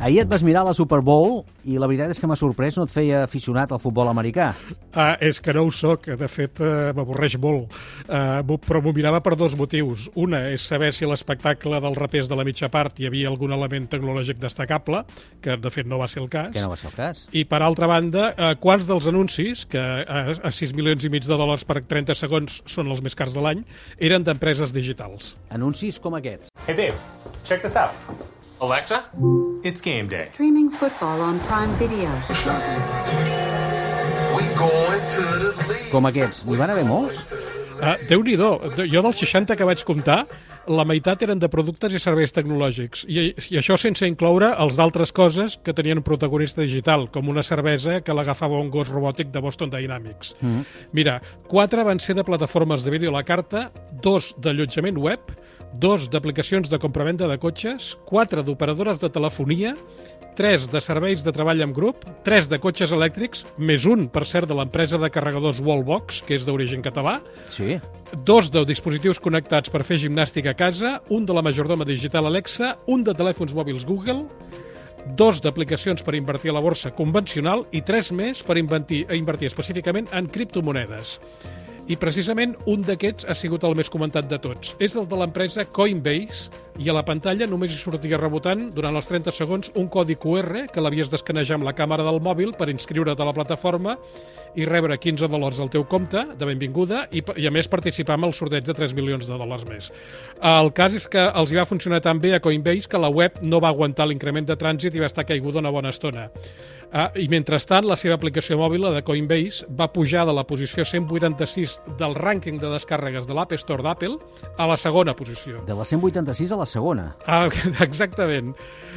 Ahir et vas mirar la Super Bowl i la veritat és que m'ha sorprès, no et feia aficionat al futbol americà. Ah, és que no ho sóc, de fet eh, m'avorreix molt, uh, però m'ho mirava per dos motius. Una és saber si l'espectacle dels rapers de la mitja part hi havia algun element tecnològic destacable, que de fet no va ser el cas. Que no va ser el cas. I per altra banda, uh, quants dels anuncis, que a, a 6 milions i mig de dòlars per 30 segons són els més cars de l'any, eren d'empreses digitals. Anuncis com aquests. Hey babe, check this out. Alexa, it's game day. Streaming football on Prime Video. Com aquests. N'hi van haver molts? Uh, Déu-n'hi-do, jo dels 60 que vaig comptar, la meitat eren de productes i serveis tecnològics. I, i això sense incloure els d'altres coses que tenien un protagonista digital, com una cervesa que l'agafava un gos robòtic de Boston Dynamics. Mm -hmm. Mira, quatre van ser de plataformes de vídeo a la carta, dos d'allotjament web, dos d'aplicacions de compravenda de cotxes, quatre d'operadores de telefonia, tres de serveis de treball en grup, tres de cotxes elèctrics, més un, per cert, de l'empresa de carregadors Wallbox, que és d'origen català, Sí. dos de dispositius connectats per fer gimnàstica a casa, un de la majordoma digital Alexa, un de telèfons mòbils Google, dos d'aplicacions per invertir a la borsa convencional i tres més per invertir, invertir específicament en criptomonedes. I precisament un d'aquests ha sigut el més comentat de tots. És el de l'empresa Coinbase i a la pantalla només hi sortia rebotant durant els 30 segons un codi QR que l'havies d'escanejar amb la càmera del mòbil per inscriure't a la plataforma i rebre 15 dòlars al teu compte de benvinguda i, i a més participar en el sorteig de 3 milions de dòlars més. El cas és que els hi va funcionar tan bé a Coinbase que la web no va aguantar l'increment de trànsit i va estar caiguda una bona estona. Ah, I mentrestant, la seva aplicació mòbil, la de Coinbase, va pujar de la posició 186 del rànquing de descàrregues de l'App Store d'Apple a la segona posició. De la 186 a la segona. Ah, exactament.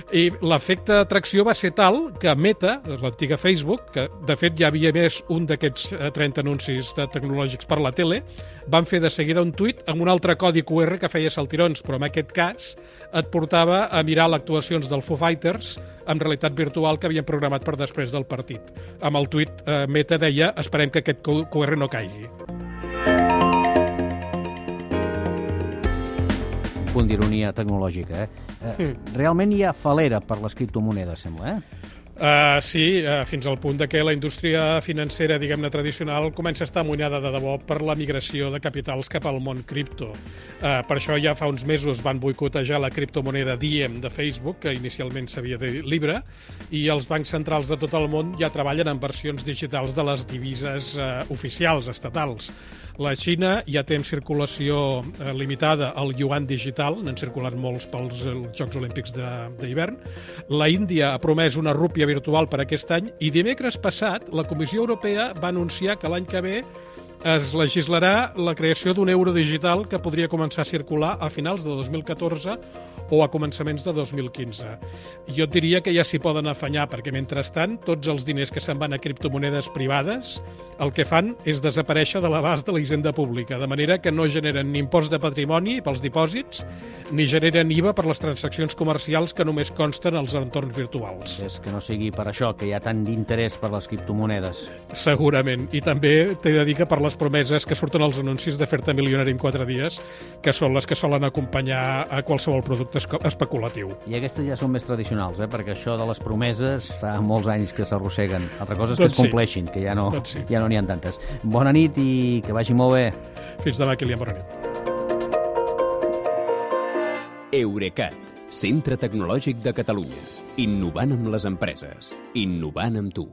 I l'efecte d'atracció va ser tal que Meta, l'antiga Facebook, que de fet ja havia més un d'aquests eh, 30 anuncis de tecnològics per la tele, van fer de seguida un tuit amb un altre codi QR que feia saltirons, però en aquest cas et portava a mirar l'actuacions del Foo Fighters amb realitat virtual que havien programat per després del partit. Amb el tuit eh, Meta deia esperem que aquest QR no caigui. Un punt d'ironia tecnològica, eh? eh realment hi ha falera per les criptomonedes, sembla, eh? Uh, sí, uh, fins al punt de que la indústria financera, diguem-ne, tradicional comença a estar amunyada de debò per la migració de capitals cap al món cripto. Uh, per això ja fa uns mesos van boicotejar la criptomoneda Diem de Facebook, que inicialment s'havia de Libra, i els bancs centrals de tot el món ja treballen en versions digitals de les divises uh, oficials, estatals. La Xina ja té en circulació eh, limitada el yuan digital, n'han circulat molts pels Jocs Olímpics d'hivern. La Índia ha promès una rúpia virtual per aquest any i dimecres passat la Comissió Europea va anunciar que l'any que ve es legislarà la creació d'un euro digital que podria començar a circular a finals de 2014 o a començaments de 2015. Jo et diria que ja s'hi poden afanyar, perquè mentrestant tots els diners que se'n van a criptomonedes privades el que fan és desaparèixer de l'abast de la hisenda pública, de manera que no generen ni impost de patrimoni pels dipòsits, ni generen IVA per les transaccions comercials que només consten als entorns virtuals. És que no sigui per això que hi ha tant d'interès per les criptomonedes. Segurament. I també t'he de dir que per les promeses que surten als anuncis de fer-te milionari en 4 dies, que són les que solen acompanyar a qualsevol producte especulatiu. I aquestes ja són més tradicionals, eh? perquè això de les promeses fa molts anys que s'arrosseguen. Altra cosa és que Doncs es sí. compleixin, que ja no Doncs sí. ja no n'hi ha tantes. Bona nit i que vagi molt bé. Fins demà, Kilian, bona nit. Eurecat, centre tecnològic de Catalunya. Innovant amb les empreses. Innovant amb tu.